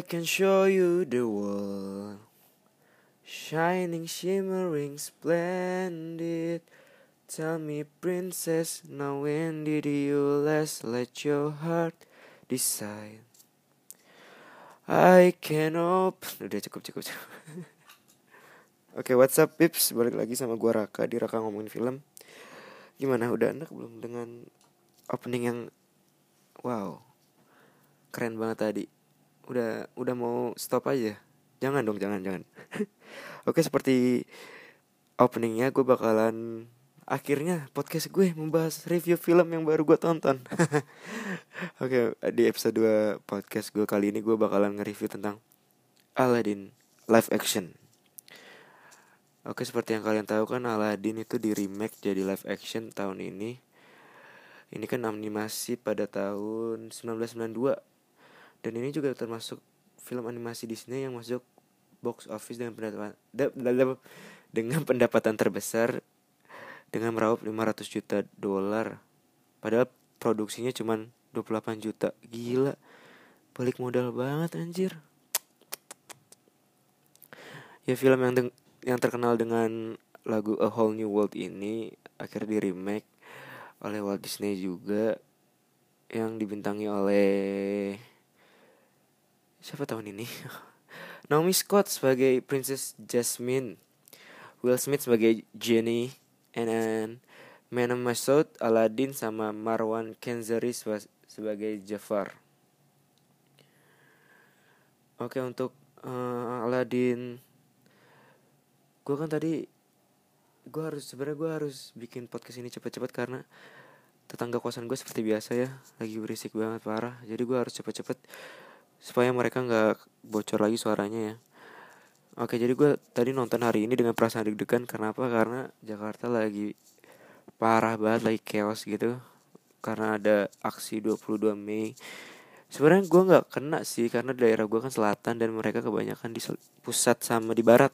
I can show you the world. Shining, shimmering, splendid. Tell me princess, now when did you last let your heart decide? I can open Udah cukup cukup cukup. Oke okay, what's up pips? Balik lagi sama gua Raka. Di Raka ngomongin film. Gimana? Udah enak belum dengan opening yang Wow. Keren banget tadi Udah udah mau stop aja Jangan dong jangan jangan Oke seperti openingnya gue bakalan akhirnya podcast gue membahas review film yang baru gue tonton. Oke, di episode 2 podcast gue kali ini gue bakalan nge-review tentang Aladdin live action. Oke, seperti yang kalian tahu kan Aladdin itu di remake jadi live action tahun ini. Ini kan animasi pada tahun 1992. Dan ini juga termasuk film animasi Disney yang masuk box office dengan pendapatan dengan pendapatan terbesar dengan meraup 500 juta dolar. Padahal produksinya cuma 28 juta. Gila. Balik modal banget anjir. Ya film yang yang terkenal dengan lagu A Whole New World ini akhirnya di remake oleh Walt Disney juga yang dibintangi oleh siapa tahun ini Naomi Scott sebagai Princess Jasmine Will Smith sebagai Jenny and then Manam Masoud, Aladdin sama Marwan Kenzari sebagai Jafar. Oke untuk uh, Aladdin, gue kan tadi gue harus sebenarnya gue harus bikin podcast ini cepet-cepet karena tetangga kosan gue seperti biasa ya lagi berisik banget parah jadi gue harus cepet-cepet supaya mereka nggak bocor lagi suaranya ya. Oke jadi gue tadi nonton hari ini dengan perasaan deg-degan. Kenapa? Karena Jakarta lagi parah banget lagi chaos gitu. Karena ada aksi 22 Mei. Sebenarnya gue nggak kena sih Karena daerah gue kan selatan Dan mereka kebanyakan di pusat sama di barat.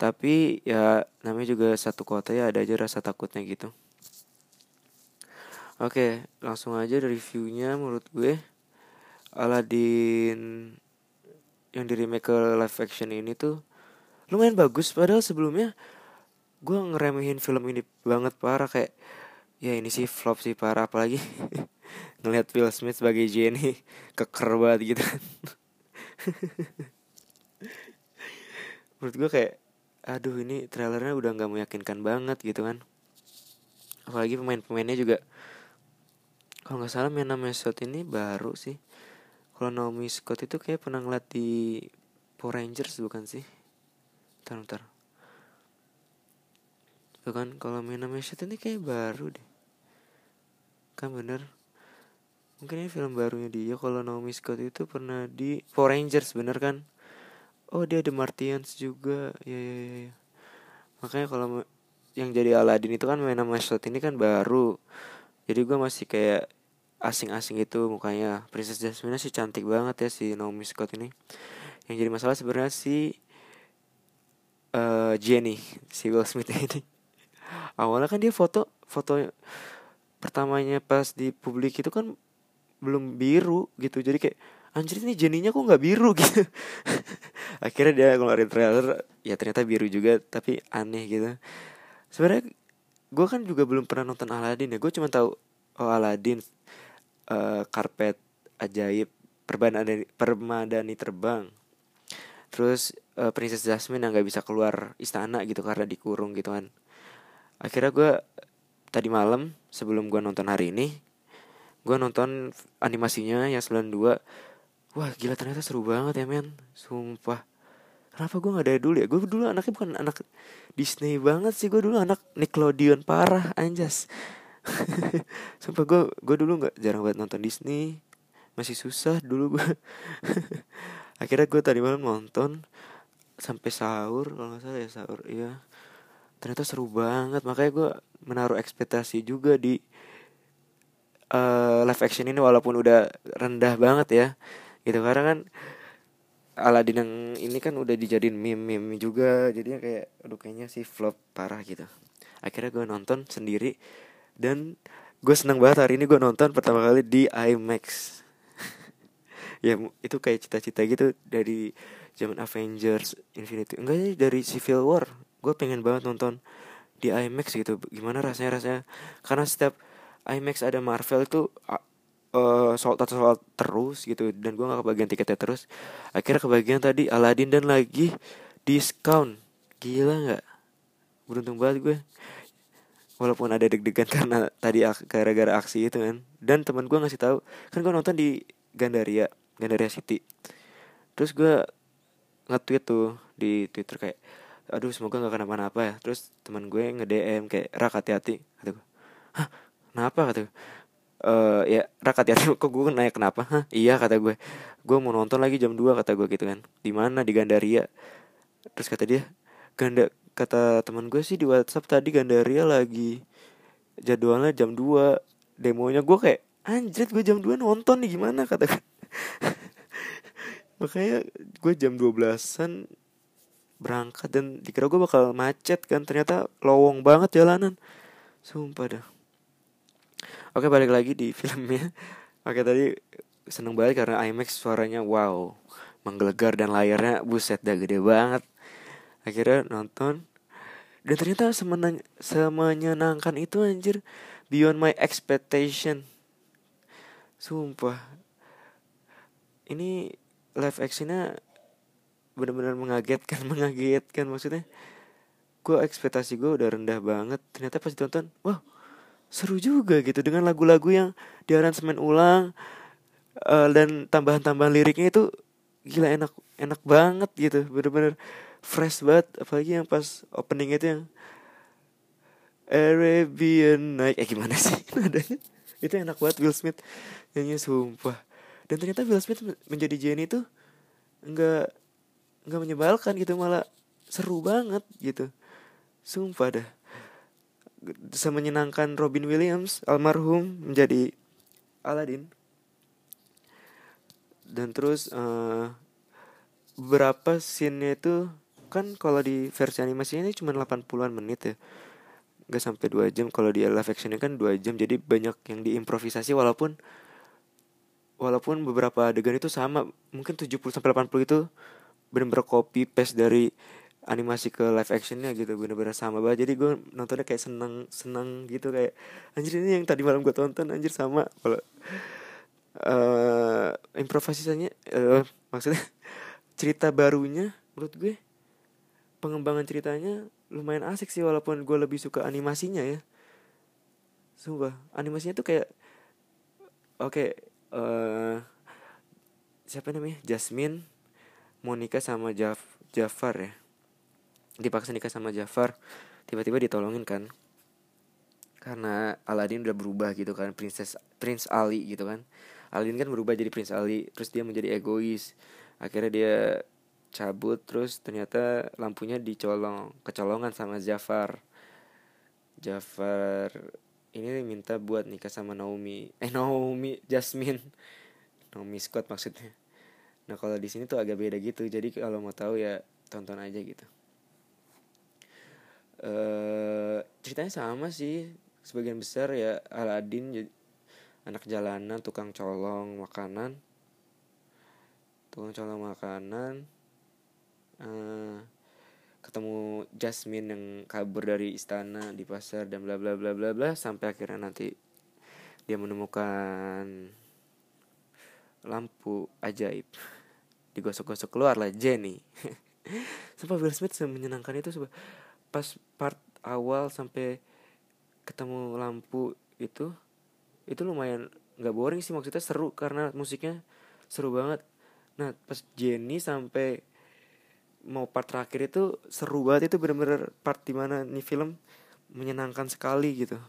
Tapi ya namanya juga satu kota ya Ada aja rasa takutnya gitu. Oke langsung aja reviewnya menurut gue Aladin yang di remake ke live action ini tuh lumayan bagus. Padahal sebelumnya gue ngeremehin film ini banget parah. Kayak ya ini sih flop sih parah. Apalagi ngelihat Will Smith sebagai Jenny keker banget gitu kan. Menurut gue kayak aduh ini trailernya udah nggak meyakinkan banget gitu kan. Apalagi pemain-pemainnya juga kalau nggak salah Mena Mesot ini baru sih kalau Naomi Scott itu kayak pernah ngeliat di Power Rangers bukan sih? Ntar ntar bukan kalau Mina Meshet ini kayak baru deh. Kan bener. Mungkin ini film barunya dia kalau Naomi Scott itu pernah di Power Rangers bener kan? Oh dia ada Martians juga. Ya ya ya, ya. makanya kalau yang jadi Aladdin itu kan Mina Meshet ini kan baru. Jadi gue masih kayak asing-asing itu mukanya. Princess Jasmine sih cantik banget ya si Naomi Scott ini. Yang jadi masalah sebenarnya si uh, Jenny si Will Smith ini. Awalnya kan dia foto foto pertamanya pas di publik itu kan belum biru gitu. Jadi kayak anjir ini Jenny-nya kok nggak biru? Gitu. Akhirnya dia ngeluarin trailer ya ternyata biru juga tapi aneh gitu. Sebenarnya gue kan juga belum pernah nonton Aladdin ya. Gue cuma tahu oh Aladdin uh, karpet ajaib permadani permadani terbang. Terus uh, Princess Jasmine yang nggak bisa keluar istana gitu karena dikurung gitu kan. Akhirnya gue tadi malam sebelum gue nonton hari ini gue nonton animasinya yang 92 wah gila ternyata seru banget ya men. Sumpah. Kenapa gue nggak dari dulu ya? Gue dulu anaknya bukan anak Disney banget sih. Gue dulu anak Nickelodeon parah anjas Sumpah gue gue dulu nggak jarang banget nonton Disney. Masih susah dulu gue akhirnya gue tadi malam nonton sampai sahur kalau nggak salah ya sahur iya. Ternyata seru banget makanya gue menaruh ekspektasi juga di uh, live action ini walaupun udah rendah banget ya. Gitu karena kan Aladin yang ini kan udah dijadiin meme-meme juga jadinya kayak aduh kayaknya sih flop parah gitu. Akhirnya gue nonton sendiri dan gue seneng banget hari ini gue nonton pertama kali di IMAX. Ya itu kayak cita-cita gitu dari zaman Avengers Infinity. Enggak sih dari Civil War. Gue pengen banget nonton di IMAX gitu. Gimana rasanya rasanya? Karena setiap IMAX ada Marvel itu uh, sold out sold terus gitu. Dan gue nggak kebagian tiketnya terus. Akhirnya kebagian tadi Aladdin dan lagi diskon gila nggak? Beruntung banget gue walaupun ada deg-degan karena tadi gara-gara aksi itu kan. Dan teman gue ngasih tahu kan gue nonton di Gandaria Gandaria City. Terus gue nge-tweet tuh di Twitter kayak aduh semoga nggak kenapa-napa ya. Terus teman gue nge DM kayak rak hati-hati kata gue hah kenapa? kata gue Uh, ya rak hati-hati kok gue nanya kenapa? Hah iya kata gue gue mau nonton lagi jam 2 kata gue gitu kan. Di mana? Di Gandaria. Terus kata dia Ganda kata teman gue sih di WhatsApp tadi Gandaria lagi jadwalnya jam 2 demonya. Gue kayak anjir gue jam 2 nonton nih gimana? kata makanya gue jam 12an berangkat dan dikira gue bakal macet kan ternyata lowong banget jalanan. Sumpah dah. Oke balik lagi di filmnya. Oke tadi seneng banget karena IMAX suaranya wow menggelegar dan layarnya buset dah gede banget akhirnya nonton. Dan ternyata semenang, semenyenangkan itu anjir. Beyond my expectation. Sumpah. Ini live actionnya benar-benar mengagetkan mengagetkan maksudnya. Gue ekspektasi gue udah rendah banget. Ternyata pas ditonton wah seru juga gitu. Dengan lagu-lagu yang diaransemen ulang uh, dan tambahan-tambahan liriknya itu gila enak enak banget gitu. Bener-bener fresh banget apalagi yang pas opening itu yang Arabian Night. Eh gimana sih nadanya? Itu enak banget Will Smith nyanyi sumpah. Dan ternyata Will Smith menjadi Jenny itu nggak nggak menyebalkan gitu malah seru banget gitu. Sumpah dah. Bisa menyenangkan Robin Williams almarhum menjadi Aladdin. Dan terus uh, beberapa scene itu kan kalau di versi animasinya ini cuma 80-an menit ya. Nggak sampai dua jam. Kalau di live actionnya kan dua jam. Jadi banyak yang diimprovisasi walaupun walaupun beberapa adegan itu sama. Mungkin 70 sampai 80 itu bener-bener copy paste dari animasi ke live actionnya gitu. Bener-bener sama banget. Jadi gue nontonnya kayak seneng seneng gitu. Kayak anjir ini yang tadi malam gue tonton. Anjir sama. Kalau uh, improvisasinya uh, maksudnya cerita barunya menurut gue pengembangan ceritanya lumayan asik sih walaupun gue lebih suka animasinya ya. Sumpah animasinya tuh kayak oke okay, uh, eh, siapa namanya? Jasmine mau sama Jaf Jafar ya. Dipaksa nikah sama Jafar tiba-tiba ditolongin kan. Karena Aladin udah berubah gitu kan Princess Prince Ali gitu kan. Aladin kan berubah jadi Prince Ali terus dia menjadi egois. Akhirnya dia cabut terus ternyata lampunya dicolong kecolongan sama Jafar. Jafar ini minta buat nikah sama Naomi. Eh Naomi Jasmine. Naomi Scott maksudnya. Nah kalau di sini tuh agak beda gitu. Jadi kalau mau tahu ya tonton aja gitu. Uh, ceritanya sama sih. Sebagian besar ya Aladin anak jalanan tukang colong makanan. Tukang colong makanan uh, ketemu Jasmine yang kabur dari istana di pasar dan bla bla bla bla bla sampai akhirnya nanti dia menemukan lampu ajaib. Digosok-gosok keluar lah Jenny. Sampai Will Smith menyenangkan itu pas part awal sampai ketemu lampu itu itu lumayan nggak boring sih maksudnya seru karena musiknya seru banget. Nah pas Jenny sampai mau part terakhir itu seru banget. Itu bener-bener part di mana nih film menyenangkan sekali gitu.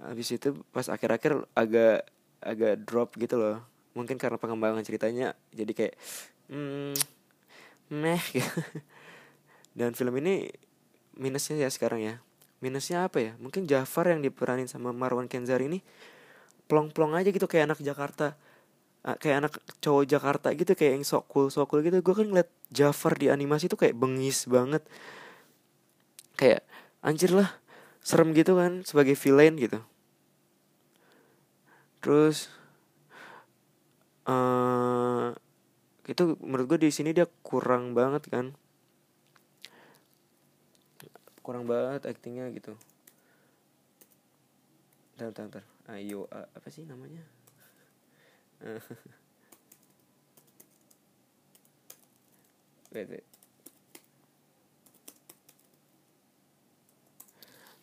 Habis itu pas akhir-akhir agak agak drop gitu loh. Mungkin karena pengembangan ceritanya jadi kayak hmm, meh gitu. dan film ini minusnya ya sekarang ya. Minusnya apa ya? Mungkin Jafar yang diperanin sama Marwan Kenzar ini plong-plong aja gitu kayak anak Jakarta kayak anak cowok Jakarta gitu kayak yang sok cool sok cool gitu. Gue kan ngeliat Jafar di animasi tuh kayak bengis banget. Kayak anjir lah serem gitu kan sebagai villain gitu. Terus uh, itu menurut gue di sini dia kurang banget kan. Kurang banget aktingnya gitu. Ntar ntar ntar ayo apa sih namanya wait wait.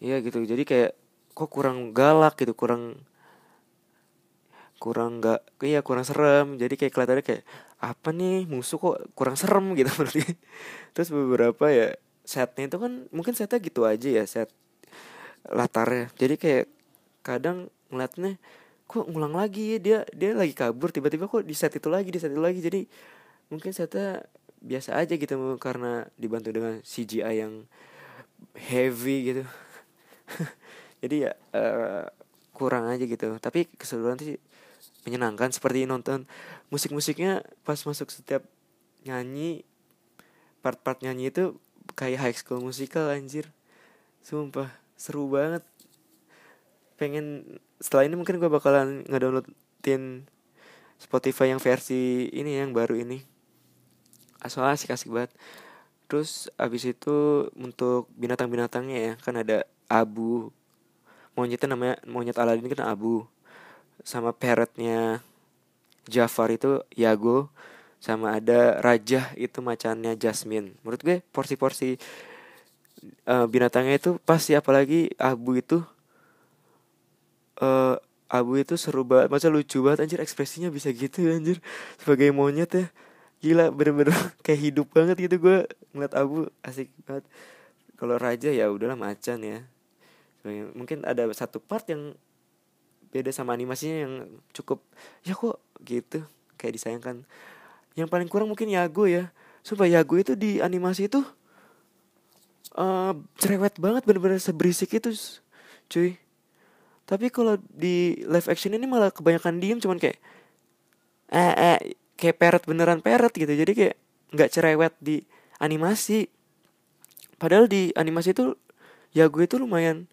Iya gitu. Jadi kayak kok kurang galak gitu kurang kurang nggak iya kurang serem. Jadi kayak kelihatannya kayak apa nih? Musuh kok kurang serem gitu berarti. Terus beberapa ya setnya itu kan mungkin setnya gitu aja ya set latarnya. Jadi kayak kadang ngeliatnya kok ngulang lagi ya? Dia dia lagi kabur tiba-tiba kok di set itu lagi di set itu lagi. Jadi mungkin setnya biasa aja gitu karena dibantu dengan CGI yang heavy gitu. Jadi ya uh, kurang aja gitu. Tapi keseluruhan sih menyenangkan seperti nonton musik-musiknya pas masuk setiap nyanyi. Part-part nyanyi itu kayak high school musical anjir. Sumpah seru banget. Pengen setelah ini mungkin gue bakalan ngedownloadin Spotify yang versi ini yang baru ini. Asal asik asik banget. Terus abis itu untuk binatang-binatangnya ya kan ada abu. Monyetnya namanya monyet Aladin kan abu. Sama parrotnya Jafar itu Yago. Sama ada raja itu macannya Jasmine. Menurut gue porsi-porsi uh, binatangnya itu pasti apalagi abu itu uh, abu itu seru banget masa lucu banget anjir ekspresinya bisa gitu anjir. Sebagai monyet ya gila bener-bener kayak hidup banget gitu gue ngeliat abu asik banget. Kalau raja ya udahlah macan ya. Mungkin ada satu part yang beda sama animasinya yang cukup ya kok gitu kayak disayangkan. Yang paling kurang mungkin Yago ya. Supaya Yago itu di animasi itu uh, cerewet banget bener-bener seberisik itu cuy tapi kalau di live action ini malah kebanyakan diem cuman kayak eh, eh kayak parrot beneran parrot gitu. Jadi kayak nggak cerewet di animasi. Padahal di animasi itu Yago itu lumayan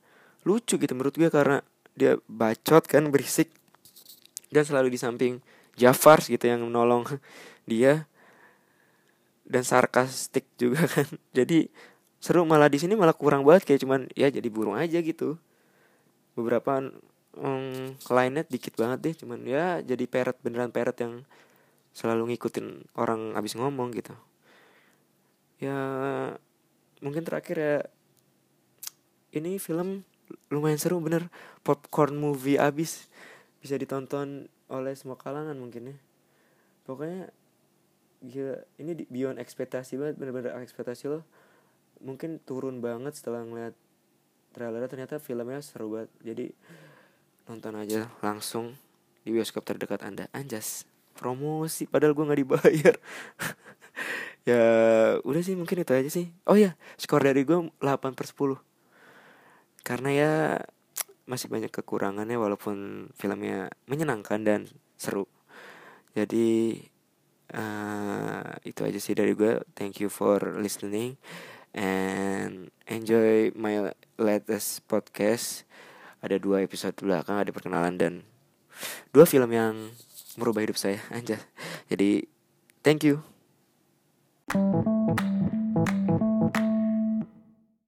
lucu gitu menurut gue karena dia bacot kan berisik. Dan selalu di samping Jafar gitu yang menolong dia. Dan sarkastik juga kan. Jadi seru malah di sini malah kurang banget kayak cuman ya jadi burung aja gitu beberapa um, lainnya dikit banget deh cuman ya jadi peret beneran peret yang selalu ngikutin orang abis ngomong gitu. Ya mungkin terakhir ya ini film lumayan seru bener. Popcorn movie abis bisa ditonton oleh semua kalangan mungkin ya. Pokoknya gila ini di, beyond ekspektasi banget bener-bener ekspektasi lo mungkin turun banget setelah ngeliat trailer ternyata filmnya seru banget. Jadi nonton aja langsung di bioskop terdekat anda. Anjas promosi padahal gue nggak dibayar. Ya udah sih mungkin itu aja sih. Oh ya skor dari gue 8 per 10 karena ya masih banyak kekurangannya walaupun filmnya menyenangkan dan seru. Jadi uh, itu aja sih dari gue thank you for listening and enjoy my latest podcast. Ada dua episode belakang ada perkenalan dan dua film yang merubah hidup saya. Aja jadi thank you